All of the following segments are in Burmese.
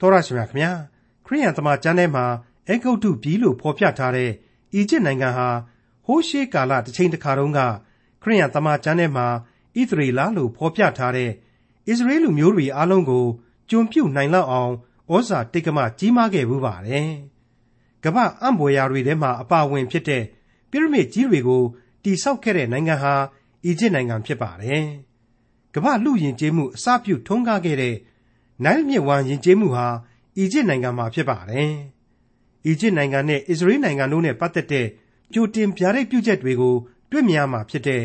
တော်ရရှိမြခင်ဗျာခရိယန်သမာကျမ်းထဲမှာအေဂုတ်တုပြည်လို့ဖော်ပြထားတဲ့အီဂျစ်နိုင်ငံဟာဟိုးရှေးကာလတစ်ချိန်တစ်ခါတုန်းကခရိယန်သမာကျမ်းထဲမှာဣသရေလလို့ဖော်ပြထားတဲ့အစ္စရေးလူမျိုးတွေအားလုံးကိုကျွန်ပြုတ်နိုင်လောက်အောင်ဩဇာတိတ်ကမကြီးမားခဲ့ဘူးပါတယ်။ကမ္ဘာအံ့ဖွယ်ရာတွေထဲမှာအပါအဝင်ဖြစ်တဲ့ပိရမစ်ကြီးတွေကိုတိဆောက်ခဲ့တဲ့နိုင်ငံဟာအီဂျစ်နိုင်ငံဖြစ်ပါတယ်။ကမ္ဘာလူယဉ်ကျေးမှုအစပြုထွန်းကားခဲ့တဲ့ နိုင်မြစ်ဝမ်းယဉ်ကျေးမှုဟာအီဂျစ်နိုင်ငံမှာဖြစ်ပါတယ်။အီဂျစ်နိုင်ငံနဲ့အစ္စရေးနိုင်ငံတို့နဲ့ပတ်သက်တဲ့ကြိုတင်ဗျာဒိတ်ပြုချက်တွေကိုတွေ့မြင်ရမှာဖြစ်တဲ့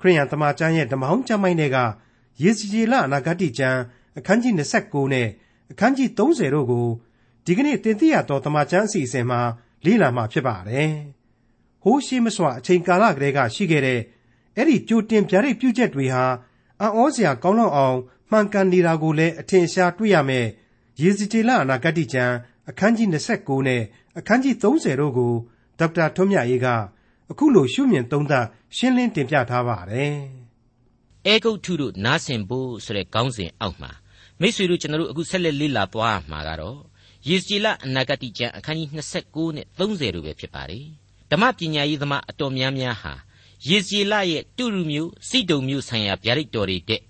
ခရိယန်သမာကျမ်းရဲ့ဓမ္မဟောင်းကျမ်းပိုင်းတွေကယေစီကျေလအနာဂတိကျမ်းအခန်းကြီး29နဲ့အခန်းကြီး30တို့ကိုဒီကနေ့သင်သိရသောဓမ္မကျမ်းအစီအစဉ်မှာလေ့လာမှာဖြစ်ပါတယ်။ဟိုးရှိမစွာအချိန်ကာလကလေးကရှိခဲ့တဲ့အဲ့ဒီကြိုတင်ဗျာဒိတ်ပြုချက်တွေဟာအံ့ဩစရာကောင်းလောက်အောင် မှန်ကန်နေတာကိုလည်း အထင်ရှားတွေ့ရမယ်။ယေစီကျေလအနာဂတိကျမ်း အခန်းကြီး 29 နဲ့ အခန်းကြီး 30 တို့ကို ဒေါက်တာထွန်းမြတ်ရေးက အခုလို ရှုမြင်သုံးသပ် ရှင်းလင်းတင်ပြထားပါတယ်။အေဂုတ်ထုတို့ နားဆင်ဖို့ဆိုတဲ့ ခေါင်းစဉ်အောက်မှာ မိษွေတို့ ကျွန်တော်တို့အခု ဆက်လက်လေ့လာသွားမှာကတော့ ယေစီလအနာဂတိကျမ်း အခန်းကြီး 29 နဲ့ 30 တို့ပဲဖြစ်ပါတယ်။ဓမ္မပညာရေးသမား အတော်များများဟာ ယေစီလရဲ့ တုရုမျိုးစိတုံမျိုးဆိုင်ရာ ဗျာဒိတ်တော်တွေတဲ့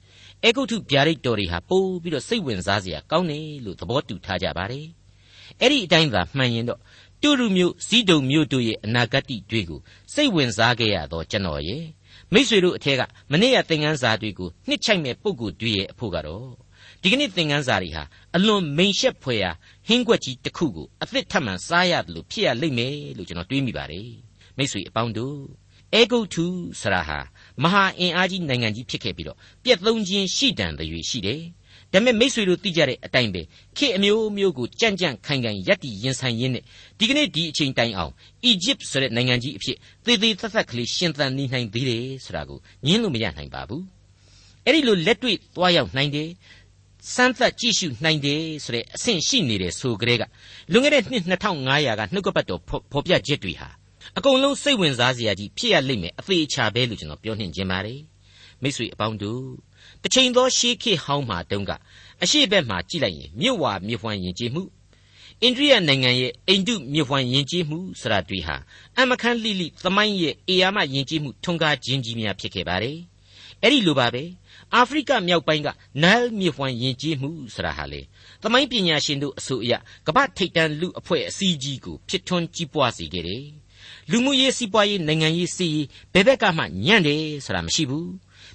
အေဂုတ်ထုဗျာဒိတ်တော်တွေဟာပိုးပြီးတော့စိတ်ဝင်စားစရာကောင်းတယ်လို့သဘောတူထားကြပါတယ်။အဲ့ဒီအတိုင်းသာမှန်ရင်တော့တုရုမျိုးဇီးဒုံမျိုးတို့ရဲ့အနာဂတ်တွေကိုစိတ်ဝင်စားခဲ့ရတော့ကျွန်တော်ရဲ့မိษွေတို့အထက်ကမနေ့ကသင်ခန်းစာတွေကိုနှစ်ချိုက်မဲ့ပုံကိုတွေရဲ့အဖို့ကတော့ဒီကနေ့သင်ခန်းစာတွေဟာအလွန်မိန်ရှက်ဖွယ်ရာဟင်းကွက်ကြီးတစ်ခုကိုအသစ်ထပ်မံစားရတယ်လို့ဖြစ်ရလိမ့်မယ်လို့ကျွန်တော်တွေးမိပါတယ်မိษွေအပေါင်းတို့အေဂုတ်ထုဆရာဟာ မဟာအင်အားကြီးနိုင်ငံကြီးဖြစ်ခဲ့ပြီးတော့ပြက်သုံးခြင်းရှိတံတွေရှိတယ်ဒါပေမဲ့မိษွေတို့သိကြတဲ့အတိုင်းပဲခေအမျိုးမျိုးကိုကြံ့ကြံ့ခိုင်ခိုင်ရက်တီရင်ဆိုင်ရင်းနဲ့ဒီကနေ့ဒီအချိန်တိုင်အောင်အီဂျစ်ဆိုတဲ့နိုင်ငံကြီးအဖြစ်သေသေးသက်သက်ကလေးရှင်သန်နေနိုင်သေးတယ်ဆိုတာကိုညင်းလို့မရနိုင်ပါဘူးအဲ့ဒီလိုလက်တွေ့သွားရောက်နိုင်တယ်စမ်းသပ်ကြည့်ရှုနိုင်တယ်ဆိုတဲ့အဆင့်ရှိနေတဲ့ဆိုကြတဲ့ကလွန်ခဲ့တဲ့နှစ်2500ကနှုတ်ကပတ်တော်ဖော်ပြချက်တွေဟာ အကုန်လုံးစိတ်ဝင်စားစရာကြီးဖြစ်ရလိမ့်မယ်အသေးချာပဲလို့ကျွန်တော်ပြောနှင်ခြင်းပါတယ်မိတ်ဆွေအပေါင်းတို့တစ်ချိန်သောရှေးခေတ်ဟောင်းမှာတုန်းကအရှိဘက်မှာကြည့်လိုက်ရင်မြစ်ဝါမြစ်ဖွံယဉ်ကျေးမှုအိန္ဒိယနိုင်ငံရဲ့အိန္ဒုမြစ်ဖွံယဉ်ကျေးမှုဆိုတာတွေဟာအမခန်းလိလိသမိုင်းရဲ့အေယာမယဉ်ကျေးမှုထွန်းကားခြင်းကြီးများဖြစ်ခဲ့ပါတယ်အဲ့ဒီလိုပါပဲအာဖရိကမြောက်ပိုင်းကနိုင်းမြစ်ဖွံယဉ်ကျေးမှုဆိုတာဟာလေသမိုင်းပညာရှင်တို့အဆိုအရကမ္ဘာထိပ်တန်းလူအဖွဲ့အစည်းကြီးကိုဖြစ်ထွန်းကြီးပွားစေခဲ့တယ် လူမှုရေးစီးပွားရေးနိုင်ငံရေးစီးရေးဘယ်ဘက်ကမှညံ့တယ်ဆိုတာမရှိဘူး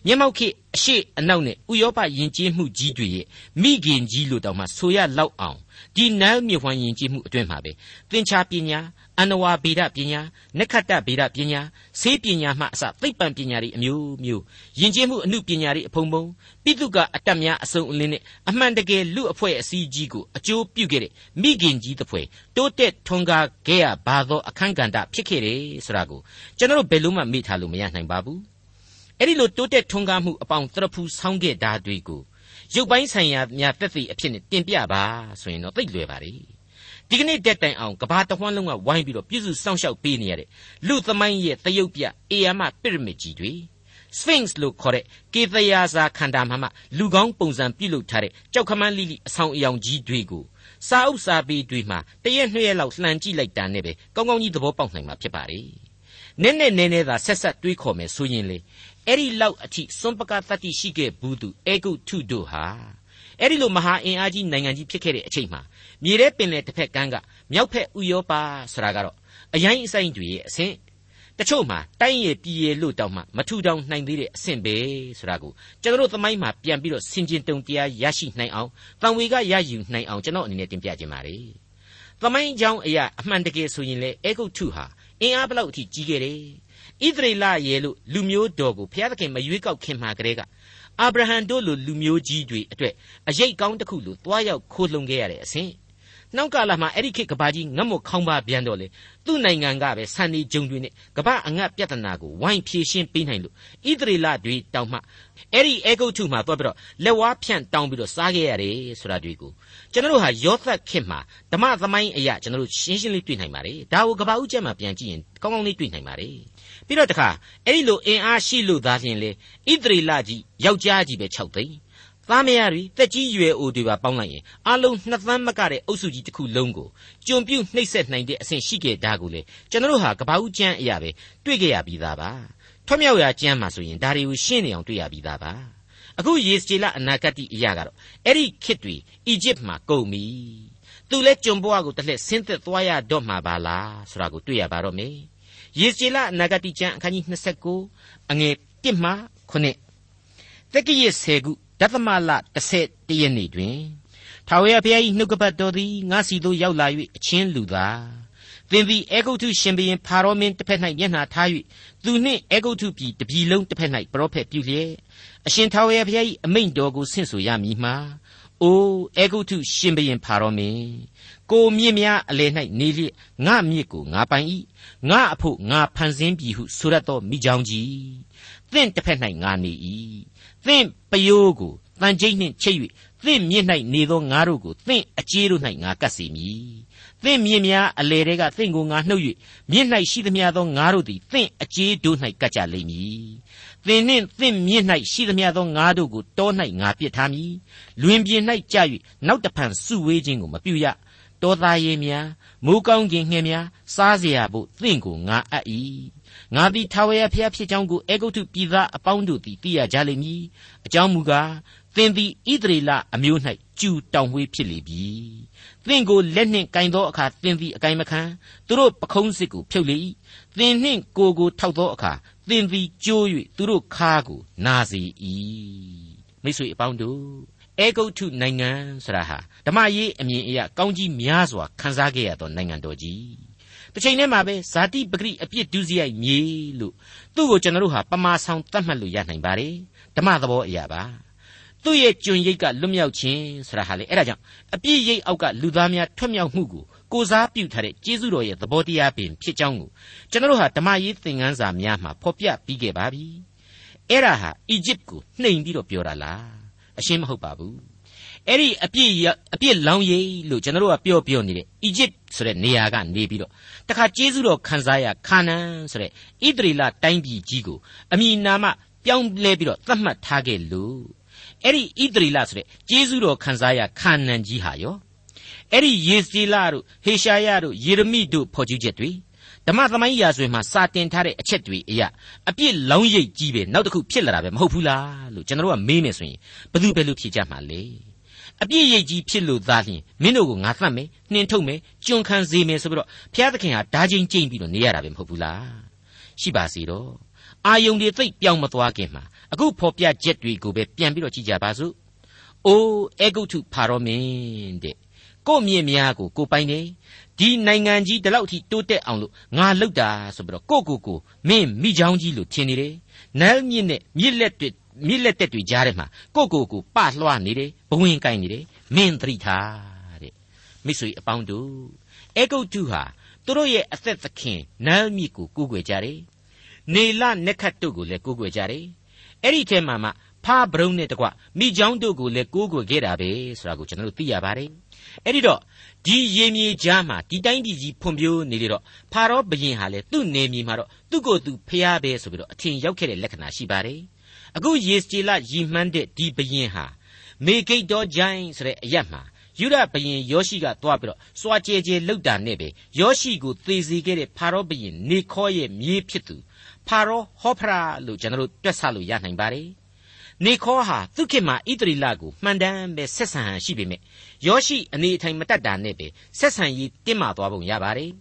မျက်မှောက်ခေအရှိအနောက်နဲ့ဥရောပယဉ်ကျေးမှုကြီးတွေရဲ့မိခင်ကြီးလို့တောင်မှဆိုရလောက်အောင်ဒီနန်းမြေဖွံယဉ်ကျေးမှုအတွင်းမှာပဲသင်္ချာပညာအန္နဝါဗေဒပညာနက္ခတ္တဗေဒပညာဆေးပညာမှအစသိပ္ပံပညာတွေအမျိုးမျိုးယဉ်ကျေးမှုအမှုပညာတွေအဖုံဖုံပိတုကအတ္တများအစုံအလင်းနဲ့အမှန်တကယ်လူအဖွဲ့အစည်းကြီးကိုအကျိုးပြုခဲ့တဲ့မိခင်ကြီးတစ်ဖွဲ့တိုးတက်ထွန်းကားခဲ့ရပါသောအခန်းကဏ္ဍဖြစ်ခဲ့တယ်ဆိုတာကိုကျွန်တော်တို့ဘယ်လို့မှမေ့ထားလို့မရနိုင်ပါဘူး အဲ့ဒီလိုတိုးတက်ထွန်းကားမှုအပေါင်းတရဖူဆောင်းခဲ့တာတွေကိုရုပ်ပိုင်းဆိုင်ရာများတက်သည့်အဖြစ်နဲ့တင်ပြပါဆိုရင်တော့သိလွယ်ပါလေဒီကနေ့တက်တိုင်အောင်ကဘာတဝန်းလုံးကဝိုင်းပြီးတော့ပြည့်စုံစောင့်ရှောက်ပေးနေရတဲ့လူသမိုင်းရဲ့တရုတ်ပြအေယာမပရမစ်ကြီးတွေ Sphinx လို့ခေါ်တဲ့ကေသယာစာခန္ဓာမှမှလူကောင်းပုံစံပြုလုပ်ထားတဲ့ကြောက်ခမန်းလိလိအဆောင်အယောင်ကြီးတွေကိုစာအုပ်စာပေတွေမှာတရက်နှစ်ရက်လောက်လှန်ကြည့်လိုက်တာနဲ့ပဲကောင်းကောင်းကြီးသဘောပေါက်နိုင်မှာဖြစ်ပါလေနည်းနည်းနည်းနည်းသာဆက်ဆက်တွေးခေါ်မယ်ဆိုရင်လေ အဲ့ဒီလောက်အထိစွန့်ပကတတ္တိရှိခဲ့ဘူးသူအေဂုတ်ထုတို့ဟာအဲ့ဒီလိုမဟာအင်အားကြီးနိုင်ငံကြီးဖြစ်ခဲ့တဲ့အချိန်မှာမြေထဲပင်လယ်တစ်ဖက်ကမ်းကမြောက်ဖက်ဥရောပဆိုတာကတော့အရင်အဆိုင်တွေရဲ့အဆင့်တချို့မှာတိုင်းရပြည်ရလို့တောင်မှမထူထောင်နိုင်သေးတဲ့အဆင့်ပဲဆိုတာကိုကျွန်တော်တို့သမိုင်းမှာပြန်ပြီးတော့ဆင်ခြင်တုံတရားရရှိနိုင်အောင်တန်ဝေကရယူနိုင်အောင်ကျွန်တော်အနေနဲ့တင်ပြခြင်းပါတယ်သမိုင်းကြောင်းအရာအမှန်တကယ်ဆိုရင်လေအေဂုတ်ထုဟာအင်အားဘလောက်အထိကြီးခဲ့တယ် ဣသရေလရဲ့လို့လူမျိုးတော်ကိုဘုရားသခင်မရွေးကောက်ခင်မှာကတည်းကအာဗြဟံတို့လိုလူမျိုးကြီးတွေအတွက်အရေးကောင်းတစ်ခုလိုတွားရောက်ခိုးလှုံခဲ့ရတဲ့အဆင့်နောက်ကာလမှာအဲ့ဒီခေတ်ကဘာကြီးငတ်မွခေါင်းပါပြန်တော့လေသူ့နိုင်ငံကပဲဆန်နေဂျုံတွေနဲ့ကဘာအငတ်ပြဿနာကိုဝိုင်းဖြေရှင်းပေးနိုင်လို့ဣသရေလတွေတောင်မှအဲ့ဒီအေဂုတ်ထုမှာတွားပြီးတော့လက်ဝါးဖြန့်တောင်းပြီးတော့စားခဲ့ရတယ်ဆိုတာတွေကိုကျွန်တော်တို့ဟာယောသတ်ခေတ်မှာဓမ္မသမိုင်းအရာကျွန်တော်တို့ရှင်းရှင်းလေးတွေ့နိုင်ပါတယ်ဒါကိုကဘာဦးကျက်မှာပြန်ကြည့်ရင်ကောင်းကောင်းလေးတွေ့နိုင်ပါတယ် ပြီးတော့တခါအဲ့ဒီလိုအင်အားရှိလို့သားဖြင့်လေဣသရေလကြီးယောက်ျားကြီးပဲ6သိန်းသားမယားတွေတက်ကြီးရွယ်အိုတွေပါပေါင်းလိုက်ရင်အလုံးနှစ်သန်းမကတဲ့အုပ်စုကြီးတစ်ခုလုံးကိုကျွန်ပြုတ်နှိပ်စက်နိုင်တဲ့အဆင့်ရှိခဲ့တာကိုလေကျွန်တော်တို့ဟာကပ္ပဦးကျမ်းအရာပဲတွေ့ကြရပြီးသားပါထွတ်မြောက်ရာကျမ်းမှာဆိုရင်ဒါတွေကိုရှင်းနေအောင်တွေ့ရပြီးသားပါအခုယေစကြည်လအနာဂတ်အရာကတော့အဲ့ဒီခေတ်တွေအီဂျစ်မှာကုန်ပြီသူလဲကျွန်ဘဝကိုတစ်လှည့်ဆင်းသက်သွားရတော့မှာပါလားဆိုတာကိုတွေ့ရပါတော့မယ် ယေစကြည်လအနာဂတ်ကျမ်းအခန်းကြီး29အငယ်1မှ9တက္ကရာ10ခုဒသမလ30ရက်နေ့တွင်ထာဝရဘုရား၏နှုတ်ကပတ်တော်သည်ငါစီသို့ရောက်လာ၍အချင်းလူသာသင်သည်အေဂုတ်ထုရှင်ဘရင်ဖာရောမင်းတစ်ဖက်၌မျက်နှာထား၍သူနှင့်အေဂုတ်ထုပြည်တပြည်လုံးတစ်ဖက်၌ပရောဖက်ပြုလျက်အရှင်ထာဝရဘုရား၏အမိန့်တော်ကိုဆင့်ဆိုရမည်မှာ အိုအေဂုတ်ထုရှင်ဘရင်ဖာရောမင်းကိုမြင့်များအလယ်၌နေလျက်ငါမြစ်ကိုငါပိုင်၏ငါအဖို့ငါဖန်ဆင်းပြီဟုဆိုရသောမိကြောင်းကြီးသင်တစ်ဖက်၌ငါနေ၏သင်ပယိုးကိုတန်ကျိတ်နှင့်ချိတ်၍သင်မြင့်၌နေသောငါတို့ကိုသင်အကျေးတို့၌ငါကပ်စီမည်သင်မြင့်များအလေတွေကသင်ကိုငါနှုတ်၍မြင့်၌ရှိသမျှသောငါတို့သည်သင်အကျေးတို့၌ကပ်ကြလိမ့်မည် သင်နှင့်သင်မြင့်၌ရှိသမျှသောငါတို့ကိုတော၌ငါပစ်ထားမည်လွင်ပြင်၌ကြာ၍နောက်တဖန်စုဝေးခြင်းကိုမပြုရတောသားရေများမိုးကောင်းကင်ငှက်များစားเสียဖို့သင်ကိုငါအပ်၏ငါသည်ထာဝရဘုရားဖြစ်ကြောင်းကိုအေဂုတ်ထုပြည်သားအပေါင်းတို့သည်သိရကြလိမ့်မည်အကြောင်းမူကားသင်သည်ဣသရေလအမျိုး၌ကျူတောင်ဝေးဖြစ်လေပြီသင်ကိုလက်နှင့်ကင်သောအခါသင်သည်အကင်မခံသူတို့ပခုံးစစ်ကိုဖြုတ်လေ၏သင်နှင့်ကိုကိုထောက်သောအခါ သင်သည်ကြိုး၍သူတို့ခါကိုနာစေ၏မိတ်ဆွေအပေါင်းတို့အေဂုတ်ထုနိုင်ငံဆရာဟာဓမ္မရေးအမြင်အရကောင်းကြီးများစွာခန်းစားခဲ့ရသောနိုင်ငံတော်ကြီးတစ်ချိန်တည်းမှာပဲဇာတိပဂရိအပြစ်ဒုစရိုက်မြေလို့သူ့ကိုကျွန်တော်တို့ဟာပမာဆောင်တတ်မှတ်လို့ရနိုင်ပါတယ်ဓမ္မသဘောအရာပါသူ့ရဲ့ကျွန်ရိတ်ကလွတ်မြောက်ခြင်းဆိုတာဟာလေအဲ့ဒါကြောင့်အပြစ်ရိတ်အောက်ကလူသားများထွတ်မြောက်မှုကို ကိုစားပြုထားတဲ့ကျေးဇူးတော်ရဲ့သဘောတရားပင်ဖြစ်ကြောင်းကိုကျွန်တော်တို့ဟာဓမ္မရေးသင်ခန်းစာများမှာဖော်ပြပြီးခဲ့ပါပြီအဲ့ဒါဟာအီဂျစ်ကိုနှိမ်ပြီးတော့ပြောတာလားအရှင်းမဟုတ်ပါဘူးအဲ့ဒီအပြစ်အပြစ်လောင်းရိပ်လို့ကျွန်တော်တို့ကပြောပြောနေတယ်အီဂျစ်ဆိုတဲ့နေရာကနေပြီးတော့တခါကျေးဇူးတော်ခံစားရခါနန်ဆိုတဲ့ဣသရေလတိုင်းပြည်ကြီးကိုအမိနာမပြောင်းလဲပြီးတော့သတ်မှတ်ထားခဲ့လို့အဲ့ဒီဣသရေလဆိုတဲ့ကျေးဇူးတော်ခံစားရခါနန်ကြီးဟာရော အဲ့ဒီယေစီလတို့ဟေရှာယတို့ယေရမိတို့ဖော်ကျူးချက်တွေဓမ္မသမိုင်းရာဇဝင်မှာစာတင်ထားတဲ့အချက်တွေအရာအပြစ်လောင်းရိပ်ကြီးပဲနောက်တစ်ခုဖြစ်လာတာပဲမဟုတ်ဘူးလားလို့ကျွန်တော်တို့ကမေးမယ်ဆိုရင်ဘယ်သူပဲလို့ဖြေကြမှာလဲအပြစ်ရိပ်ကြီးဖြစ်လို့သားလျင်မင်းတို့ကိုငါသတ်မယ်နှင်ထုတ်မယ်ကျွန်ခံစေမယ်ဆိုပြီးတော့ဘုရားသခင်ဟာဓာချင်းကျိမ့်ပြီးတော့နေရတာပဲမဟုတ်ဘူးလားရှိပါစေတော့အာယုန်တွေသိပ်ပြောင်းမသွားခင်မှာအခုဖော်ပြချက်တွေကိုပဲပြန်ပြီးတော့ကြည့်ကြပါစို့အိုးအေဂုတ်ထုဖာရောမင်းတဲ့ ကို့မြင့်များကိုကိုပိုင်နေဒီနိုင်ငံကြီးဒီလောက်ထိတိုးတက်အောင်လို့ငါလှုပ်တာဆိုပြီးတော့ကိုကိုကိုမင်းမိချောင်းကြီးလို့ထင်နေတယ်နန်းမြင့်နဲ့မြစ်လက်တွေမြစ်လက်တက်တွေကြားထဲမှာကိုကိုကိုပလွှားနေတယ်ဘဝင်ကိုင်းနေတယ်မင်းသတိထားတဲ့မိတ်ဆွေအပေါင်းတို့အေဂုတ်တုဟာသူတို့ရဲ့အသက်သခင်နန်းမြစ်ကိုကိုးကွယ်ကြတယ်နေလနက်ခတ်တို့ကိုလည်းကိုးကွယ်ကြတယ်အဲ့ဒီထဲမှာမှဖားဘရုံနဲ့တကွမိချောင်းတို့ကိုလည်းကိုးကွယ်ခဲ့တာပဲဆိုတာကိုကျွန်တော်တို့သိရပါတယ် အဲ့ဒီတော့ဒီရေမြေကြားမှာဒီတိုင်းပြည်ကြီးဖွံ့ဖြိုးနေလေတော့ဖာရောဘုရင်ဟာလေသူ့နေမြေမှာတော့သူ့ကိုယ်သူဖျားပဲဆိုပြီးတော့အထင်ရောက်ခဲ့တဲ့လက္ခဏာရှိပါတယ်အခုယေစကြည်လရီမှန်းတဲ့ဒီဘုရင်ဟာမေဂိတ်တော်ဂျိုင်းဆိုတဲ့အရက်မှာယူဒဘရင်ယောရှိကသွားပြီးတော့စွာကြဲကြဲလှုပ်တာနဲ့ပဲယောရှိကိုသေစေခဲ့တဲ့ဖာရောဘရင်နေခေါ်ရဲ့မြေးဖြစ်သူဖာရောဟောဖရာလို့ကျွန်တော်တို့တွက်ဆလို့ရနိုင်ပါတယ် နေခေါ်ဟာသူခေတ်မှာဣတရီလကိုမှန်တမ်းပဲဆက်ဆံဟန်ရှိပေမဲ့ယောရှိအနေအထိုင်မတက်တာနဲ့ပဲဆက်ဆံရေးတင်းမာသွားပုံရပါတယ်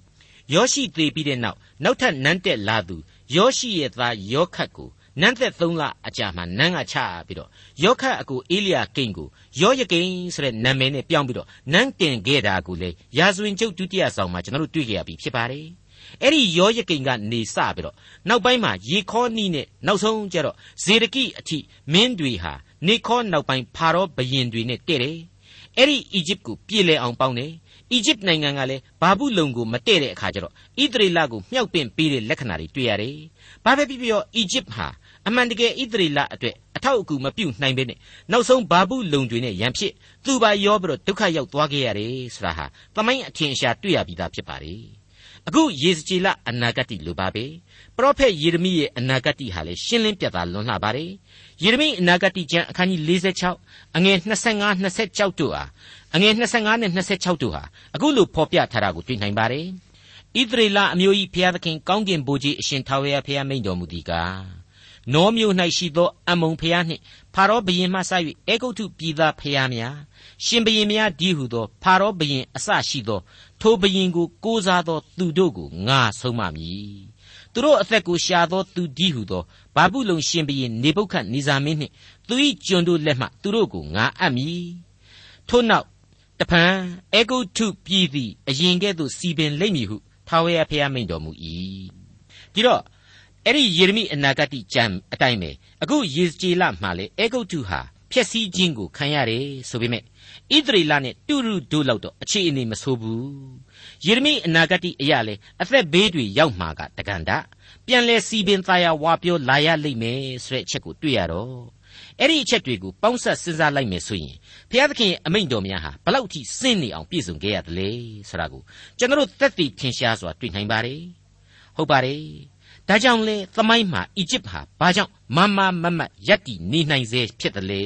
ယောရှိသေပြီးတဲ့နောက်နောက်ထပ်နန်းတက်လာသူယောရှိရဲ့သားယောခတ်ကိုနန်းသက်၃လအကြာမှနန်းကချပြီးတော့ယောခတ်အကူအေလိယာကိန်ကိုယောယကိန်ဆိုတဲ့နာမည်နဲ့ပြောင်းပြီးတော့နန်းတင်ခဲ့တာကိုလေရာဇဝင်ကျုပ်ဒုတိယဆောင်မှာကျွန်တော်တို့တွေ့ကြရပြီဖြစ်ပါတယ် အဲ့ဒီယောယကိန်ကနေစပြီးတော့နောက်ပိုင်းမှာယေခေါနီနဲ့နောက်ဆုံးကျတော့ဇေဒကိအထိမင်းတွေဟာနေခေါနောက်ပိုင်းဖာရောဘရင်တွေနဲ့တဲ့တယ်အဲ့ဒီအီဂျစ်ကိုပြည်လဲအောင်ပေါင်းတယ်အီဂျစ်နိုင်ငံကလည်းဘာဘူးလုံကိုမတဲ့တဲ့အခါကျတော့ဣသရေလကိုမြှောက်ပင့်ပေးတဲ့လက္ခဏာတွေတွေ့ရတယ်။ဘာပဲဖြစ်ဖြစ်အီဂျစ်ဟာအမှန်တကယ်ဣသရေလအတွက်အထောက်အကူမပြုနိုင်ဘဲနဲ့နောက်ဆုံးဘာဘူးလုံတွေနဲ့ရန်ဖြစ်သူပါရောပြီးတော့ဒုက္ခရောက်သွားခဲ့ရတယ်ဆိုတာဟာသမိုင်းအထင်ရှားတွေ့ရပြီးသားဖြစ်ပါလေ အခုယေဇကျေလအနာဂတ်လိုပါပဲပရောဖက်ယေရမိရဲ့အနာဂတ်ဟာလည်းရှင်းလင်းပြသလွန်လှပါတယ်ယေရမိအနာဂတ်ကျမ်းအခန်းကြီး46အငယ်25 26တို့ဟာအငယ်25နဲ့26တို့ဟာအခုလိုဖော်ပြထားတာကိုတွေ့နိုင်ပါတယ်ဣသရေလအမျိုး၏ဘုရားသခင်ကောင်းကင်ဘိုးကြီးအရှင်ထာဝရဘုရားမိန့်တော်မူသည်ကားနောမျိုး၌ရှိသောအမုံဖျားနှင့်ဖာရောဘရင်မှစ၍အေဂုတ်ထုပြည်သားဖျားများရှင်ဘရင်များဒီဟုသောဖာရောဘရင်အစရှိသော ထိုဘရင်ကိုကိုးစားသောသူတို့ကိုငါဆုံးမမည်သူတို့အသက်ကိုရှာသောသူဒီဟုသောဘာဘူးလုံရှင်ဘရင်နေပုခတ်နေဇာမင်းနှင့်သူ၏ကျွန်တို့လက်မှသူတို့ကိုငါအပ်မည်ထို့နောက်တဖန်အေဂုတ်ထုပြည်သည်အရင်ကဲ့သို့စီပင်လိမ့်မည်ဟုထာဝရဘုရားမိန့်တော်မူ၏ဒီတော့အဲ့ဒီယေရမိအနာဂတ်ကျမ်းအတိုင်းပဲအခုယေဇကျေလမှာလေအေဂုတ်တုဟာ ဖျက်ဆီးခြင်းကိုခံရတယ်ဆိုပေမဲ့ဣသရေလနဲ့တူရုဒို့လောက်တော့အခြေအနေမဆိုးဘူးယေရမိအနာဂတ်အရာလေအသက်ဘေးတွေရောက်မှာကတကန်တာပြန်လဲစီပင်သားရဝါပြောလာရလိမ့်မယ်ဆိုတဲ့အချက်ကိုတွေ့ရတော့အဲ့ဒီအချက်တွေကိုပေါင်းဆက်စဉ်းစားလိုက်မယ်ဆိုရင်ဘုရားသခင်ရဲ့အမိန့်တော်များဟာဘလောက်ထိစင့်နေအောင်ပြည့်စုံခဲ့ရသလဲဆိုတာကိုကျွန်တော်တို့သက်သေထင်ရှားစွာတွေ့နိုင်ပါတယ်ဟုတ်ပါတယ် ဒါကြောင့်လေသမိုင်းမှာအီဂျစ်ဟာဘာကြောင့်မမမမရက်တည်နေနိုင်စေဖြစ်တယ်လေ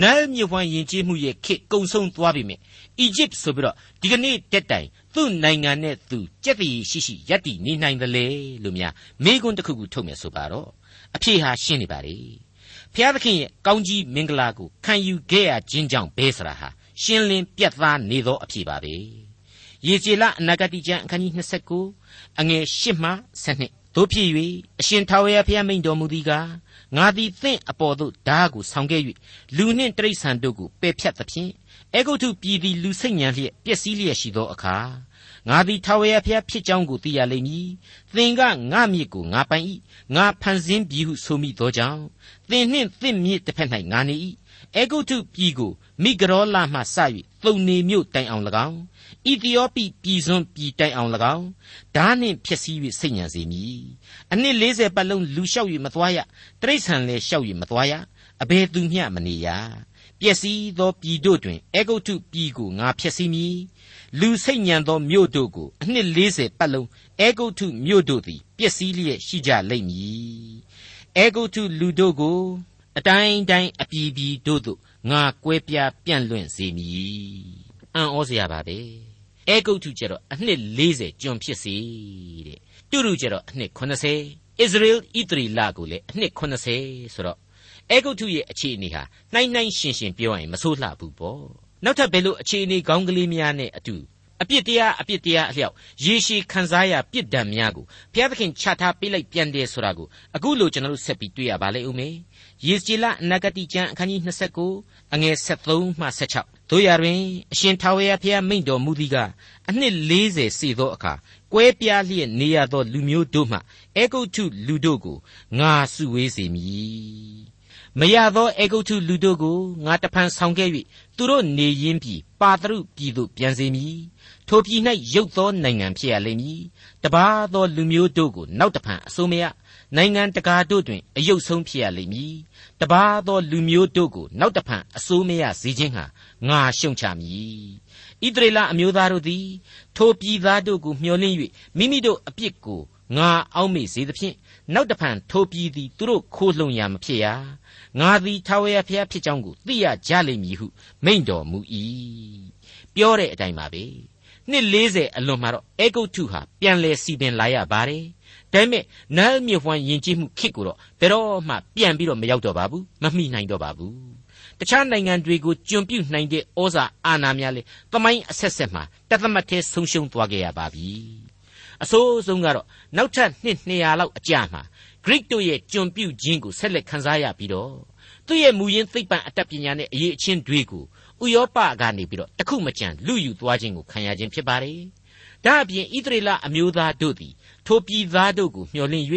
နဲမြေဝမ်းယဉ်ကျေးမှုရဲ့ခေကုံဆုံးသွားပြီမြအီဂျစ်ဆိုပြီးတော့ဒီကနေ့တက်တိုင်သူ့နိုင်ငံနဲ့သူကြက်တည်ရှိရှိရက်တည်နေနိုင်တယ်လေလို့များမိကွန်းတစ်ခုခုထုတ်မယ်ဆိုပါတော့အဖြေဟာရှင်းနေပါလေဖျားသခင်ရဲ့ကောင်းကြီးမင်္ဂလာကိုခံယူခဲ့ရခြင်းကြောင့်ဘဲဆရာဟာရှင်းလင်းပြတ်သားနေသောအဖြေပါပဲရေကြည်လအနာဂတိကျမ်းအခန်းကြီး29အငယ်8မှ7 တို့ဖြစ်၍အရှင်ထာဝရဘုရားမိန့်တော်မူသည်ကားငါသည်သင့်အပေါ်သို့ဓာတ်ကိုဆောင်ခဲ့၍လူနှင့်တိရစ္ဆာန်တို့ကိုပယ်ဖြတ်သဖြင့်အေဂုတ်ထုပြည်သည်လူစိတ်ညံလျက်ပျက်စီးလျက်ရှိသောအခါငါသည်ထာဝရဘုရားဖြစ်ကြောင်းကိုသိရလိမ့်မည်သင်ကငါမြစ်ကိုငါပိုင်၏ငါဖန်ဆင်းပြီဟုဆိုမိသောကြောင့်သင်နှင့်သင့်မြစ်တစ်ဖက်၌ငါနေ၏အေဂုတ်ထုပြည်ကိုမိဂရောလမှစ၍သုံနေမြို့တိုင်အောင်၎င်း ဣသီယောပိပြည်စွန်းပြည်တိုင်အောင်၎င်းဓာနှင့်ဖြစ်စည်း၍စိတ်ညံစေမည်အနှစ်40ပတ်လုံးလူလျှောက်၍မသွားရတရိษံလည်းလျှောက်၍မသွားရအဘယ်သူမျှမနေရပျက်စီးသောပြည်တို့တွင်အေဂုတ်ထုပြည်ကိုငါဖျက်ဆီးမည်လူစိတ်ညံသောမြို့တို့ကိုအနှစ်40ပတ်လုံးအေဂုတ်ထုမြို့တို့သည်ပျက်စီးလျက်ရှိကြလိမ့်မည်အေဂုတ်ထုလူတို့ကိုအတိုင်းတိုင်းအပြည်ပြည်တို့သို့ငါကွဲပြားပြန့်လွင့်စေမည်အံ့ဩစရာပါပဲ အဲဂုတ်ထုကျတော့အနှစ်40ကျွန်ဖြစ်စီတဲ့တူရုကျတော့အနှစ်80ဣသရေလဣသရီလကိုလည်းအနှစ်80ဆိုတော့အဲဂုတ်ထုရဲ့အခြေအနေဟာနှိုင်းနှိုင်းရှင်ရှင်ပြောရရင်မဆိုးလှဘူးပေါ့နောက်ထပ်ဘယ်လိုအခြေအနေကောင်းကလေးများနဲ့အတူအပြစ်တရားအပြစ်တရားအလျောက်ရေရှည်ခံစားရပြစ်ဒဏ်များကိုဘုရားသခင်ချထားပေးလိုက်ပြန်တယ်ဆိုတာကိုအခုလိုကျွန်တော်တို့ဆက်ပြီးတွေ့ရပါလိမ့်ဦးမယ်ယေစကြည်လအနာဂတိကျမ်းအခန်းကြီး29အငယ်73မှ76 တို့ရတွင်အရှင်ထာဝရဘုရားမိန့်တော်မူသည်ကအနှစ်40စီသောအခါကွဲပြားလျက်နေရသောလူမျိုးတို့မှအေဂုတ်ထုလူတို့ကိုငါစုဝေးစေမည်မရသောအေဂုတ်ထုလူတို့ကိုငါတဖန်ဆောင်ခဲ့၍သူတို့နေရင်းပြည်ပါတရုပြည်သို့ပြန်စေမည်ထိုပြည်၌ရုပ်သောနိုင်ငံဖြစ်ရလိမ့်မည်တပါသောလူမျိုးတို့ကိုနောက်တဖန်အစိုးမရ နိုင်ငံတကာတို့တွင် အယုတ်ဆုံးဖြစ်ရလိမ့်မည်တပါသောလူမျိုးတို့ကို နောက်တဖန်အစိုးမရစေခြင်းဟာငါရှုံချမည်ဣသရေလအမျိုးသားတို့သည် ထိုပြည်သားတို့ကိုမျှော်လင့်၍မိမိတို့အပြစ်ကိုငါအောက်မေ့စေသဖြင့်နောက်တဖန်ထိုပြည်သည်သူတို့ခိုးလှုံရမဖြစ်ရငါသည်ထာဝရဘုရားဖြစ်ကြောင်းကိုသိရကြလိမ့်မည်ဟုမိန့်တော်မူ၏ပြောတဲ့အတိုင်းပါပဲ နှစ်40အလွန်မှာတော့အေဂုတ်ထုဟာပြန်လဲစီပင်လာရပါတယ်ဒါပေမဲ့နားမြဖွမ်းယဉ်ကျေးမှုခစ်ကိုတော့ဘယ်တော့မှပြန်ပြီးတော့မရောက်တော့ပါဘူးမမိနိုင်တော့ပါဘူးတခြားနိုင်ငံတွေကိုကျွံပြုတ်နိုင်တဲ့ဩဇာအာဏာများလေတမိုင်းအဆက်ဆက်မှာတသမတ်သေးဆုံးရှုံးသွားခဲ့ရပါပြီအဆိုးဆုံးကတော့နောက်ထပ်နှစ်200လောက်အကြာမှာ Greek တို့ရဲ့ကျွံပြုတ်ခြင်းကိုဆက်လက်ခန်းစားရပြီးတော့သူ့ရဲ့မူရင်းသိပ္ပံအတတ်ပညာနဲ့အရေးအချင်းတွေကို ဥရောပကနေပြီးတော့တခုမကြံလူယူသွားခြင်းကိုခံရခြင်းဖြစ်ပါတယ်ဒါအပြင်ဣသရေလအမျိုးသားတို့သည်ထိုပြည်သားတို့ကိုမျှော်လင့်၍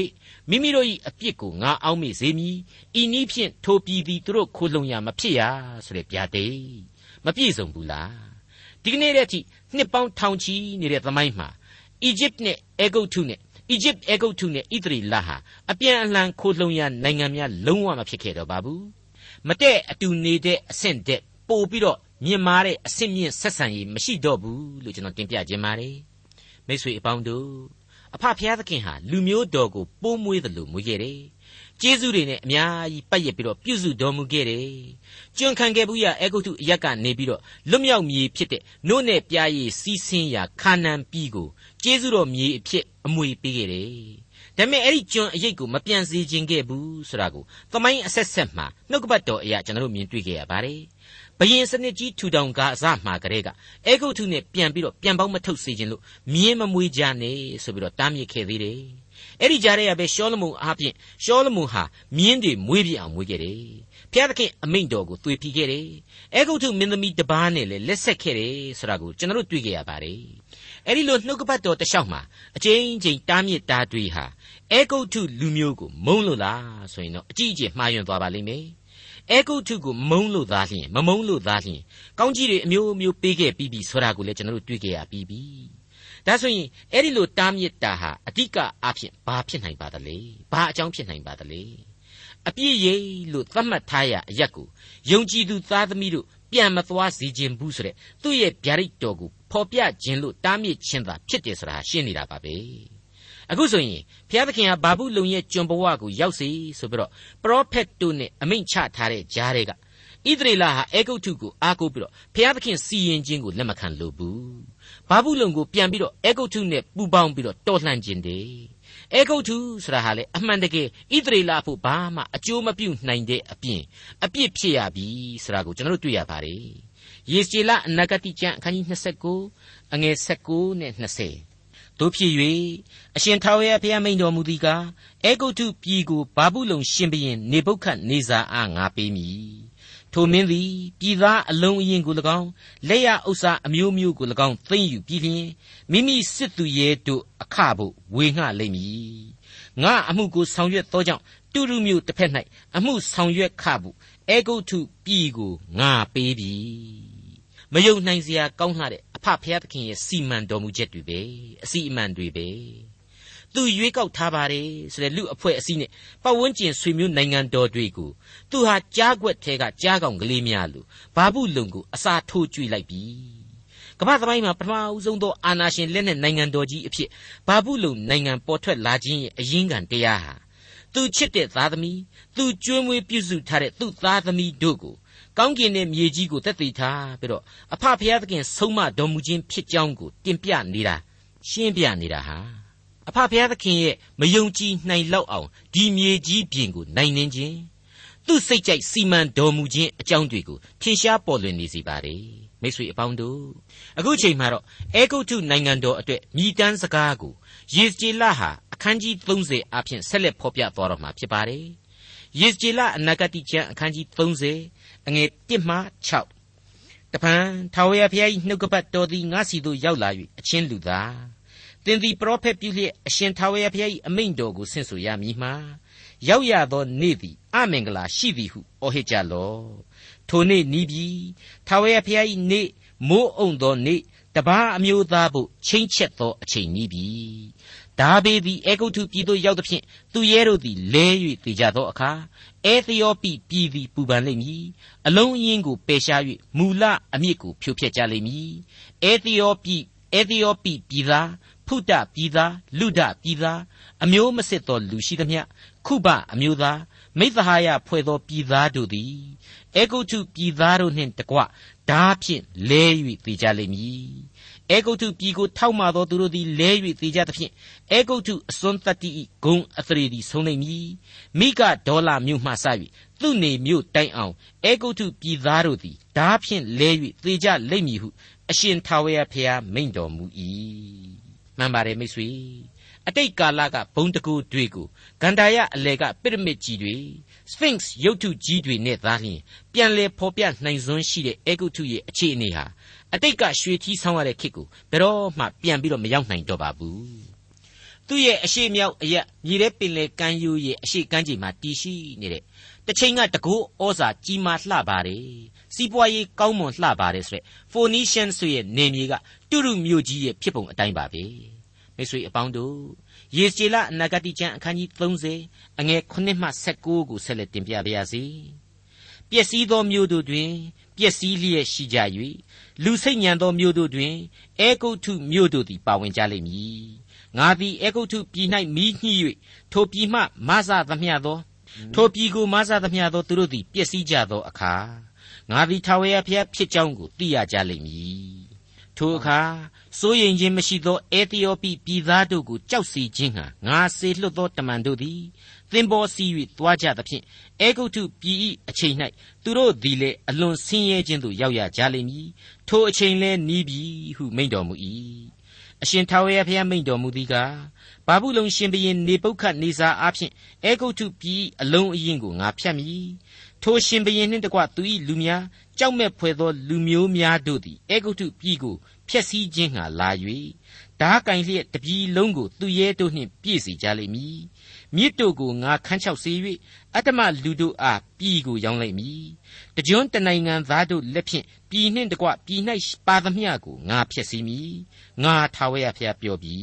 မိမိတို့၏အပြစ်ကိုငါအောက်မေ့စေမည်ဤနည်းဖြင့်ထိုပြည်သည်သူတို့ခိုးလုံရမဖြစ်ရဆိုတဲ့ဗျာဒိတ်မပြည့်စုံဘူးလားဒီကနေ့တည်းထိနှစ်ပေါင်းထောင်ချီနေတဲ့သမိုင်းမှာအီဂျစ်နဲ့အေဂုတ်ထုနဲ့အီဂျစ်အေဂုတ်ထုနဲ့ဣသရေလဟာအပြန်အလှန်ခိုးလုံရနိုင်ငံများလုံးဝမဖြစ်ခဲ့တော့ပါဘူးမတဲ့အတူနေတဲ့အဆင့်တဲ့ ပို့ပြီးတော့မြင့်မားတဲ့အဆင့်မြင့်ဆက်ဆံရေးမရှိတော့ဘူးလို့ကျွန်တော်တင်ပြခြင်းပါတယ်မိတ်ဆွေအပေါင်းတို့အဖဖျားသခင်ဟာလူမျိုးတော်ကိုပိုးမွေးတယ်လို့မွေးခဲ့တယ်ကျေးဇူးတွေနဲ့အများကြီးပတ်ရပြီးတော့ပြုစုတော်မူခဲ့တယ်။ကျွန်ခံခဲ့ဘူးရအေဂုတ်ထုအရက်ကနေပြီးတော့လွတ်မြောက်မြေဖြစ်တဲ့နို့နဲ့ပြားရည်စီးဆင်းရာခါနန်ပြည်ကိုကျေးဇူးတော်မြေအဖြစ်အမွေပေးခဲ့တယ်။ဒါပေမဲ့အဲ့ဒီကျွန်အရေးကိုမပြန်စေခြင်းခဲ့ဘူးဆိုတာကိုသမိုင်းအဆက်ဆက်မှာနှုတ်ကပတ်တော်အရာကျွန်တော်တို့မြင်တွေ့ခဲ့ရပါတယ်။ ဘယင်စနစ်ကြီးထူထောင်ကအစမှာကလေးကအေဂုတ်ထုနဲ့ပြန်ပြီးတော့ပြန်ပေါင်းမထုတ်စေခြင်းလို့မြင်းမမွေးကြနဲ့ဆိုပြီးတော့တားမြစ်ခဲ့သေးတယ်။အဲ့ဒီကြားထဲကပဲရှောလမုန်အားဖြင့်ရှောလမုန်ဟာမြင်းတွေမွေးပြအောင်မွေးခဲ့တယ်။ဘုရားသခင်အမိန့်တော်ကိုသွေဖီခဲ့တယ်။အဲဂုတ်ထုမင်းသမီးတစ်ပါးနဲ့လည်းလက်ဆက်ခဲ့တယ်ဆိုတာကိုကျွန်တော်တို့တွေ့ကြရပါတယ်။အဲ့ဒီလိုနှုတ်ကပတ်တော်တလျှောက်မှာအကျဉ်းချင်းတားမြစ်တားတွေဟာအဲဂုတ်ထုလူမျိုးကိုမုန်းလို့လားဆိုရင်တော့အကြည့်အကျမှားယွင်းသွားပါလိမ့်မယ်။ အဲဂုတ်ထုကိုမုန်းလို့သားလျင်မမုန်းလို့သားလျင်ကောင်းကြီးတွေအမျိုးမျိုးပေးခဲ့ပြီးပြီဆိုတာကိုလည်းကျွန်တော်တို့တွေ့ကြရပြီးပြီ။ဒါဆိုရင်အဲ့ဒီလိုတားမြစ်တာဟာအဓိကအဖြစ်ဘာဖြစ်နိုင်ပါသလဲဘာအကြောင်းဖြစ်နိုင်ပါသလဲအပြည့်ရိလို့သတ်မှတ်ထားရအရက်ကိုယုံကြည်သူသားသမီးတို့ပြန်မသွားစေခြင်းဘူးဆိုတဲ့သူ့ရဲ့ဗျာဒိတ်တော်ကိုဖော်ပြခြင်းလို့တားမြစ်ခြင်းသာဖြစ်တယ်ဆိုတာရှင်းနေတာပါပဲ အခုဆိုရင်ဘုရားသခင်ဟာဘာဘူးလုံရဲ့ကျွန်ဘဝကိုရောက်စေဆိုပြီးတော့ပရောဖက်တို့နဲ့အမိန့်ချထားတဲ့ကြားတွေကဣသရေလဟာအေဂုတ်ထုကိုအားကိုးပြီးတော့ဘုရားသခင်စီရင်ခြင်းကိုလက်မခံလို့ဘူးဘာဘူးလုံကိုပြန်ပြီးတော့အေဂုတ်ထုနဲ့ပူပေါင်းပြီးတော့တော်လှန်ခြင်းတည်းအေဂုတ်ထုဆိုတာဟာလေအမှန်တကယ်ဣသရေလဖို့ဘာမှအကျိုးမပြုနိုင်တဲ့အပြင်အပြစ်ဖြစ်ရပြီဆိုတာကိုကျွန်တော်တို့တွေ့ရပါတယ်ယေစီလအနာဂတိကျမ်းအခန်းကြီး29အငယ်19နဲ့20 တို့ဖြစ်၍အရှင်ထာဝရဘုရားမိန်တော်မူသည်ကားအေဂုတ်ထုပြည်ကိုဘာဘူးလုံရှင်ဘရင်နေဗုခတ်နေဇာအားငါပေးမည်ထိုမင်းသည်ပြည်သားအလုံးအရင်ကို၎င်းလက်ရဥစ္စာအမျိုးမျိုးကို၎င်းသိမ့်ယူပြီးလျှင်မိမိစစ်သူရဲတို့အခဖို့ဝေငှလိမ့်မည်ငါအမှုကိုဆောင်ရွက်သောကြောင့်တူတူမျိုးတစ်ဖက်၌အမှုဆောင်ရွက်ခဖို့အေဂုတ်ထုပြည်ကိုငါပေးပြီမယုံနိုင်စရာကောင်းလှတဲ့အ ဖဖျားသခင်ရဲ့စီမံတော်မူချက်တွေပဲအစီအမံတွေပဲသူရွေးကောက်ထားပါတယ်ဆိုတဲ့လူအဖွဲ့အစည်းနဲ့ပတ်ဝန်းကျင်ဆွေမျိုးနိုင်ငံတော်တွေကိုသူဟာကြားွက်ထဲကကြားကောင်ကလေးများလို့ဘာဘူးလုံကိုအစာထိုးကြွေလိုက်ပြီကမ္ဘာသမိုင်းမှာပထမအဦးဆုံးသောအာနာရှင်လက်နဲ့နိုင်ငံတော်ကြီးအဖြစ်ဘာဘူးလုံနိုင်ငံပေါ်ထွက်လာခြင်းရဲ့အရင်းခံတရားဟာသူချစ်တဲ့သားသမီးသူကျွေးမွေးပြုစုထားတဲ့သူ့သားသမီးတို့ကို ကောင်းကင်နဲ့မြေကြီးကိုသက်သေထားပြီးတော့အဖဖျားသခင်ဆုံးမတော်မူခြင်းဖြစ်ကြောင်းကိုတင်ပြနေတာရှင်းပြနေတာဟာအဖဖျားသခင်ရဲ့မယုံကြည်နိုင်လောက်အောင်ဒီမြေကြီးပြင်ကိုနိုင်နှင်းခြင်းသူ့စိတ်ကြိုက်စီမံတော်မူခြင်းအကြောင်းတွေကိုထင်ရှားပေါ်လွင်နေစေပါတယ်မိတ်ဆွေအပေါင်းတို့အခုချိန်မှာတော့အေဂုတ်ထုနိုင်ငံတော်အတွက်မြည်တမ်းစကားကိုယေစကျေလဟာအခန်းကြီး30အဖြစ်ဆက်လက်ဖော်ပြသွားတော့မှာဖြစ်ပါတယ် ယေစကျေလအနာဂတိကျမ်းအခန်းကြီး30အငယ်1မှ6တပံထာဝရဘုရား၏နှုတ်ကပတ်တော်သည်ငါစီသို့ရောက်လာ၍အချင်းလူသားသင်သည်ပရောဖက်ပြုလျက်အရှင်ထာဝရဘုရား၏အမိန့်တော်ကိုဆင့်ဆိုရမည်မှာရောက်ရသောနေ့သည်အမင်္ဂလာရှိသည်ဟုအော်ဟစ်ကြလော့ထိုနေ့နီးပြီထာဝရဘုရား၏နေ့မိုးအုံသောနေ့တပားအမျိုးသားဖို့ချင်းချက်သောအချိန်နီးပြီ ဒါဘေသည်အေဂုတ်ထုပြည်သို့ရောက်သဖြင့်သူရဲတို့သည်လဲ၍တည်ကြသောအခါအဲသီယောပိပြည်သည်ပူပန်လိမ့်မည်အလုံးအင်းကိုပယ်ရှား၍မူလအမြစ်ကိုဖြိုဖျက်ကြလိမ့်မည်အဲသီယောပိအဲသီယောပိပြည်သားဖုတပြည်သားလူဒပြည်သားအမျိုးမစစ်သောလူရှိသမျှခုဘအမျိုးသားမိသဟာယဖွဲ့သောပြည်သားတို့သည်အေဂုတ်ထုပြည်သားတို့နှင့်တကွဓာဖြင့်လဲ၍သေကြလိမ့်မည် အေဂုတ်ထုပြည်ကိုထောက်မှသောသူတို့သည်လဲ၍သေကြသဖြင့်အေဂုတ်ထုအစွန်းတတ္တိဂုံအသရေသည်ဆုံးလိမ့်မည်မိကဒေါလာမြို့မှစ၍သူနေမြို့တိုင်အောင်အေဂုတ်ထုပြည်သားတို့သည်ဓာဖြင့်လဲ၍သေကြလိမ့်မည်ဟုအရှင်ထာဝရဘုရားမိန့်တော်မူ၏မှန်ပါတယ်မိတ်ဆွေအတိတ်ကာလကဘုံတကူတွေကိုဂန္ဓာယအလေကပိရမစ်ကြီးတွေ Sphinx ရုပ်ထုကြီးတွေနဲ့သားလျင်ပြန်လဲဖော်ပြနိုင်စွမ်းရှိတဲ့အေဂုတ်ထုရဲ့အခြေအနေဟာ အတိတ်ကရွှေထီးဆောင်ရတဲ့ခေတ်ကိုဘယ်တော့မှပြန်ပြီးတော့မရောက်နိုင်တော့ပါဘူးသူ့ရဲ့အရှိမြောက်အရက်မြေထဲပင်လေကမ်းရိုးရဲ့အရှိကမ်းခြေမှာတည်ရှိနေတဲ့တချိန်ကတကူဩဇာကြီးမားလှပါတယ်စီးပွားရေးကောင်းမွန်လှပါတယ်ဆိုရက် Phoenician ဆိုရဲ့နေမြေကတုရုမြို့ကြီးရဲ့ဖြစ်ပုံအတိုင်းပါပဲမိတ်ဆွေအပေါင်းတို့ယေစီလအနာဂတိကျမ်းအခန်းကြီး30အငယ်9မှ19ကိုဆက်လက်တင်ပြပါရစေပျက်စီးသောမြို့တို့တွင်ပျက်စီးလျက်ရှိကြ၍ လူစိတ်ညံသောမြို့တို့တွင်အေဂုတ်ထုမြို့တို့သည် ပါဝင်ကြလိမ့်မည်ငါသည်အေဂုတ်ထုပြည်၌မိညှိ၍ထိုပြည်မှမဆသမျှသောထိုပြည်ကိုမဆသမျှသောသူတို့သည်ပျက်စီးကြသောအခါငါသည်ထာဝရဘုရားဖြစ်ကြောင်းကိုသိရကြလိမ့်မည်ထိုအခါစိုးရင်ခြင်းမရှိသောအေသီယိုပိပြည်သားတို့ကိုကြောက်စီခြင်းဟံငါစေလွှတ်သောတမန်တို့သည် သင်္ဘောစီး၍သွားကြသဖြင့်အေဂုတ်ထုပြည်၏အချိန်၌သူတို့သည်လည်းအလွန်ဆင်းရဲခြင်းသို့ရောက်ရကြလိမ့်မည်ထိုအချိန်လည်းနီးပြီဟုမိန့်တော်မူ၏အရှင်ထာဝရဘုရားမိန့်တော်မူသည်ကားဘာဘူးလုံရှင်ဘရင်နေပုခတ်နေစာအားဖြင့်အေဂုတ်ထုပြည်အလုံးအရင်ကိုငါဖြတ်မည်ထိုရှင်ဘရင်နှင့်တကွသူ၏လူများကြောက်မဲ့ဖွယ်သောလူမျိုးများတို့သည်အေဂုတ်ထုပြည်ကိုဖျက်ဆီးခြင်းငှာလာ၍ဓာကင်လျက်တပြည်လုံးကိုသူရဲတို့နှင့်ပြည့်စေကြလိမ့်မည် မြစ်တို့ကိုငါခန်းချောက်စေ၍အတ္တမလူတို့အားပြည်ကိုရောင်းလိုက်မည်တကြွတနိုင်ငံသားတို့လက်ဖြင့်ပြည်နှင့်တကွပြည်၌ပါသမျှကိုငါဖျက်ဆီးမည်ငါထာဝရဘုရားပြောပြီ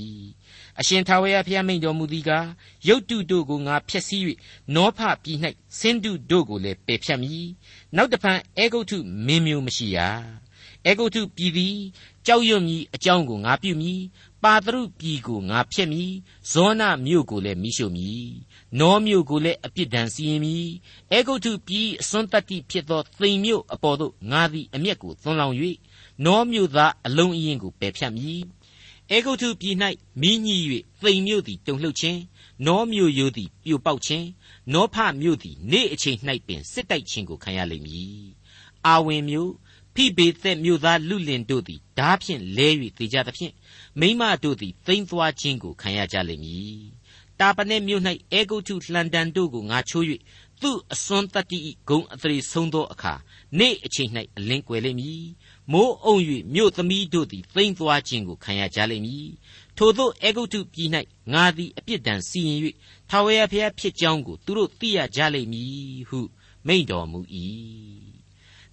အရှင်ထာဝရဘုရားမိန့်တော်မူသည်ကားရုတ်တုတို့ကိုငါဖျက်ဆီး၍နောဖပြည်၌ဆင်းတုတို့ကိုလည်းပယ်ဖြတ်မည်နောက်တဖန်အေဂုတ်ထုမင်းမျိုးမရှိရအေဂုတ်ထုပြည်သည်ကြောက်ရွံ့မည်အကြောင်းကိုငါပြုမည် ပါသရုပြည်ကိုငါဖျက်မည်ဇောနမြို့ကိုလည်းမိရှုမည်နောမြို့ကိုလည်းအပြစ်ဒဏ်စီရင်မည်အေဂုတ်ထုပြည်အစွန်းတတ္တိဖြစ်သောသိမ်မြို့အပေါ်သို့ငါသည်အမျက်ကိုသွန်းလောင်း၍နောမြို့သားအလုံးအင်းကိုပယ်ဖြတ်မည်အေဂုတ်ထုပြည်၌မိညှိ၍သိမ်မြို့သည်တုန်လှုပ်ခြင်းနောမြို့ရိုးသည်ပြိုပေါက်ခြင်းနောဖမြို့သည်နေ့အချိန်၌ပင်စစ်တိုက်ခြင်းကိုခံရလိမ့်မည်အာဝင်မြို့ ဖိဘေသက်မြို့သားလူလင်တို့သည်ဓာဖြင့်လဲ၍သေကြသဖြင့်မိမတို့သည်သိမ်းသွားခြင်းကိုခံရကြလိမ့်မည်တာပနေမြို့၌အေဂုတ်ထုလှန်တန်တို့ကိုငါချိုး၍သူ့အစွန်းတတ္တိဂုံအသရေဆုံးသောအခါနေ့အချိန်၌အလင်းကွယ်လိမ့်မည်မိုးအုံ၍မြို့သမီးတို့သည်သိမ်းသွားခြင်းကိုခံရကြလိမ့်မည်ထို့သောအေဂုတ်ထုပြည်၌ငါသည်အပြစ်ဒဏ်စီရင်၍ထာဝရဘုရားဖြစ်ကြောင်းကိုသူတို့သိရကြလိမ့်မည်ဟုမိန့်တော်မူ၏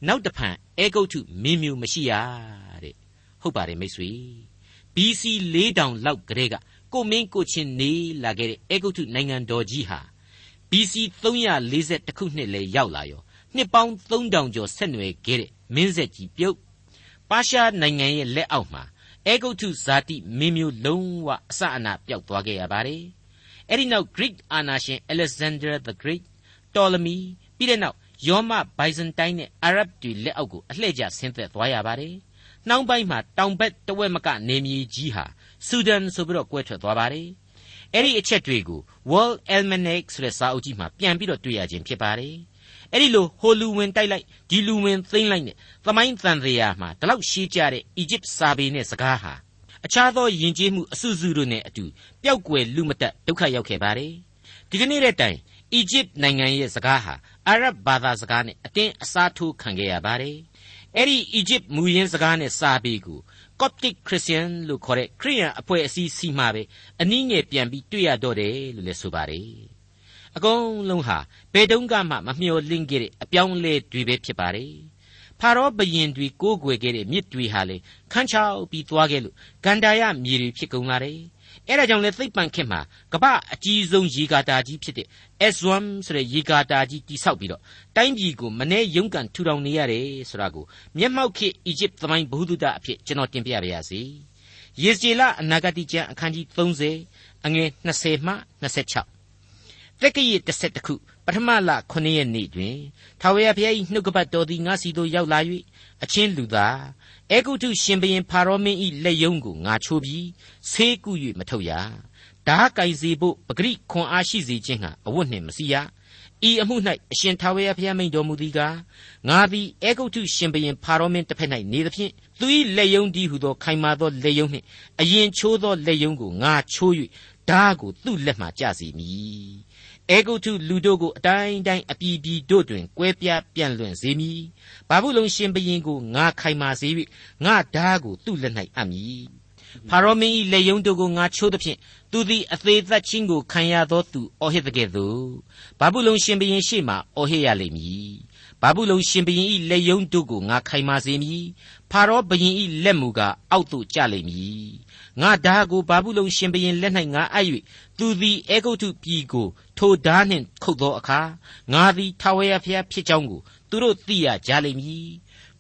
နောက်တဖန်အေဂုတ်ထုမင်းမျိုးမရှိရတဲ့ဟုတ်ပါတယ်မိတ်ဆွေ BC 4000လောက်ကလေးကကိုမင်းကိုချင်းနေလာခဲ့တဲ့အေဂုတ်ထုနိုင်ငံတော်ကြီးဟာ BC 340ခုနှစ်လဲရောက်လာရောနှစ်ပေါင်း3000ကျော်ဆက်နွယ်ခဲ့တဲ့မင်းဆက်ကြီးပြုတ်ပါရှားနိုင်ငံရဲ့လက်အောက်မှာအေဂုတ်ထုဇာတိမင်းမျိုးလုံးဝအစအနပျောက်သွားခဲ့ရပါတယ်အဲ့ဒီနောက် Greek အာနာရှင် Alexander the Great Ptolemy ပြီးတဲ့နောက် ယောမဘိုင်ဇန်တိုင်းနဲ့အာရဗ်တွေလက်အောက်ကိုအလှည့်ကျဆင်းသက်သွားရပါတယ်။နှောင်းပိုင်းမှာတောင်ဘက်တဝက်မကနေမြေကြီးဟာဆူဒန်ဆိုပြီးတော့ကွဲထွက်သွားပါတယ်။အဲ့ဒီအချက်တွေကို World Almanac ဆိုတဲ့စာအုပ်ကြီးမှာပြန်ပြီးတော့တွေ့ရခြင်းဖြစ်ပါတယ်။အဲ့ဒီလိုဟိုလူဝင်တိုက်လိုက်ဒီလူဝင်သိမ့်လိုက်နဲ့သမိုင်းတန်တရားမှာဒီလောက်ရှေးကြတဲ့အီဂျစ်စာပေနဲ့စကားဟာအခြားသောယဉ်ကျေးမှုအစုစုတို့နဲ့အတူပျောက်ကွယ်လူမတက်ဒုက္ခရောက်ခဲ့ပါတယ်။ဒီကနေ့တဲ့တိုင် အီဂျစ်နိုင်ငံရဲ့စကားဟာအာရဗ်ဘာသာစကားနဲ့အတင်းအစားထိုးခံခဲ့ရပါတယ်။အဲ့ဒီအီဂျစ်မူရင်းစကားနဲ့စာပေကို Coptic Christian လို့ခေါ်တဲ့ခရိယန်အဖွဲ့အစည်းစီမှာပဲအနည်းငယ်ပြန်ပြီးတွေ့ရတော့တယ်လို့လည်းဆိုပါတယ်။အကုန်လုံးဟာဘယ်တုန်းကမှမမျှော်လင့်ခဲ့တဲ့အပြောင်းအလဲတွေပဲဖြစ်ပါတယ်။ဖာရောဘရင်တွေကိုးကွယ်ခဲ့တဲ့မြစ်တွေဟာလေခန်းချောက်ပြီးသွားခဲ့လို့ဂန္ဓာယမြေတွေဖြစ်ကုန်လာတယ်။ အဲ့ဒါကြောင့်လဲသိပ္ပံခေတ်မှာကမ္ဘာအကြီးဆုံးရေကာတာကြီးဖြစ်တဲ့ S1 ဆိုတဲ့ရေကာတာကြီးတိဆောက်ပြီးတော့တိုင်းပြည်ကိုမနေ့ရုန်းကန်ထူထောင်နေရတယ်ဆိုတာကိုမျက်မှောက်ခေတ်အီဂျစ်သမိုင်းဘုဒ္ဓအဖြစ်ကျွန်တော်တင်ပြပါရစေ။ယေဇေလအနာဂတိကျမ်းအခန်းကြီး30အငယ်20မှ26 သက်ကရစ်11ခုပထမလ9ရက်နေ့တွင်ထာဝရဘုရား၏နှုတ်ကပတ်တော်သည်ငါစီသို့ရောက်လာ၍အချင်းလူသားအေဂုတုရှင်ဘရင်ဖာရောမင်း၏လက်ယုံကိုငါချိုးပြီးဆေးကု၍မထုတ်ရဓာကင်စီဖို့ပဂရိခွန်အားရှိစေခြင်းဟာအဝတ်နှင့်မစီရဤအမှု၌အရှင်ထာဝရဘုရားမိန်တော်မူသည်ကားငါသည်အေဂုတုရှင်ဘရင်ဖာရောမင်းတစ်ဖက်၌နေသဖြင့်သူ၏လက်ယုံဒီဟုသောခိုင်မာသောလက်ယုံနှင့်အရင်ချိုးသောလက်ယုံကိုငါချိုး၍ဓာကိုသူ့လက်မှကြားစီမည် အေဂုတုလူတို့ကိုအတိုင်းတိုင်းအပြည်ပြည်တို့တွင်ကွဲပြားပြန့်လွင့်စေမည်ဘာဘူးလုံရှင်ဘရင်ကိုငါခိုင်မာစေ၍ငါဓာကိုသူ့လက်၌အပ်မည်ဖာရောမင်း၏လက်ယုံတို့ကိုငါချိုးသဖြင့်သူသည်အသေးသက်ချင်းကိုခံရသောသူအော်ဟစ်တဲ့ကဲ့သို့ဘာဘူးလုံရှင်ဘရင်ရှေ့မှအော်ဟစ်ရလိမ့်မည်ဘာဘူးလုံရှင်ဘရင်၏လက်ယုံတို့ကိုငါခိုင်မာစေမည်ဖာရောဘရင်၏လက်မူကားအောက်သို့ကျလိမ့်မည် ငါဓာကိုဘာဘူးလုံရှင်ဘရင်လက်၌ငါအပ်၍သူသည်အေဂုတ်ထုပြည်ကိုထိုဓာနှင့်ခုတ်သောအခါငါသည်ထာဝရဘုရားဖြစ်ကြောင်းကိုသူတို့သိရကြလိမ့်မည်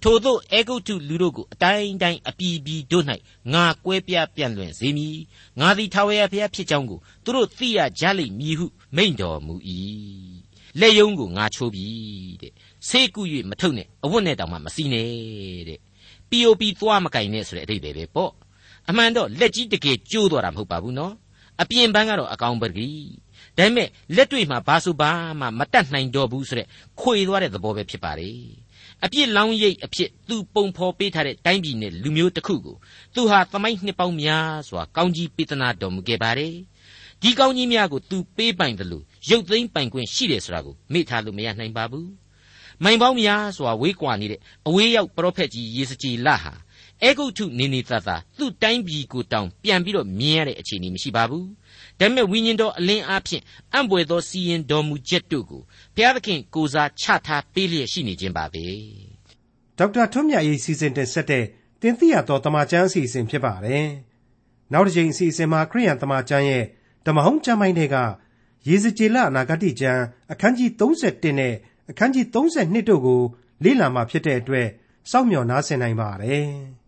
ထို့သောအေဂုတ်တုလူတို့ကိုအတိုင်းတိုင်းအပြည်ပြည်တို့၌ငါကွဲပြားပြန့်လွင့်စေမည်ငါသည်ထာဝရဘုရားဖြစ်ကြောင်းကိုသူတို့သိရကြလိမ့်မည်ဟုမိန့်တော်မူ၏လက်ယုံကိုငါချိုးပြီတဲ့ဆေးကု၍မထုတ်နဲ့အဝတ်နဲ့တောင်မှမစီးနဲ့တဲ့ POP သွားမကင်နဲ့ဆိုတဲ့အဓိပ္ပာယ်ပဲပေါ့ အမှန်တော့လက်ကြီးတကယ်ကျိုးသွားတာမဟုတ်ပါဘူးနော်အပြင်ပန်းကတော့အကောင်ပဂီဒါပေမဲ့လက်တွေ့မှာဘာဆိုဘာမှမတတ်နိုင်တော့ဘူးဆိုတဲ့ခွေသွားတဲ့သဘောပဲဖြစ်ပါလေအပြစ်လောင်းရိပ်အဖြစ်သူပုံဖော်ပေးထားတဲ့တိုင်းပြည်နဲ့လူမျိုးတစ်ခုကိုသူဟာသမိုင်းနှစ်ပေါင်းများစွာကောင်းကြီးပေးသနာတော်မူခဲ့ပါတယ်ဒီကောင်းကြီးများကိုသူပေးပိုင်တယ်လို့ရုပ်သိမ်းပိုင်ခွင့်ရှိတယ်ဆိုတာကိုမေ့ထားလို့မရနိုင်ပါဘူးမိုင်ပေါင်းများစွာဝေးကွာနေတဲ့အဝေးရောက်ပရောဖက်ကြီးယေစကြည်လဟာ အေဂုတ်ထုနေနေသာသာသူ့တိုင်းပြည်ကိုတောင်ပြန်ပြီးတော့မြင်ရတဲ့အခြေအနေမရှိပါဘူးဒါပေမဲ့ဝိညာဉ်တော်အလင်းအားဖြင့်အံ့ဘွယ်သောစီရင်တော်မူချက်တို့ကိုဘုရားသခင်ကိုစားချထားပေးလျက်ရှိနေခြင်းပါပဲဒေါက်တာထွန်းမြတ်ရေးစီစဉ်တင်ဆက်တဲ့တင်ပြတော်တမချန်းအစီအစဉ်ဖြစ်ပါတယ်နောက်တစ်ချိန်အစီအစဉ်မှာခရိယန်တမချန်းရဲ့ဓမ္မဟောင်းကျမ်းပိုင်းတွေကရေစကြည်လအနာဂတိကျမ်းအခန်းကြီး31နဲ့အခန်းကြီး32တို့ကိုလေ့လာမှဖြစ်တဲ့အတွက်စောင့်မျှော်နားဆင်နိုင်ပါတယ်။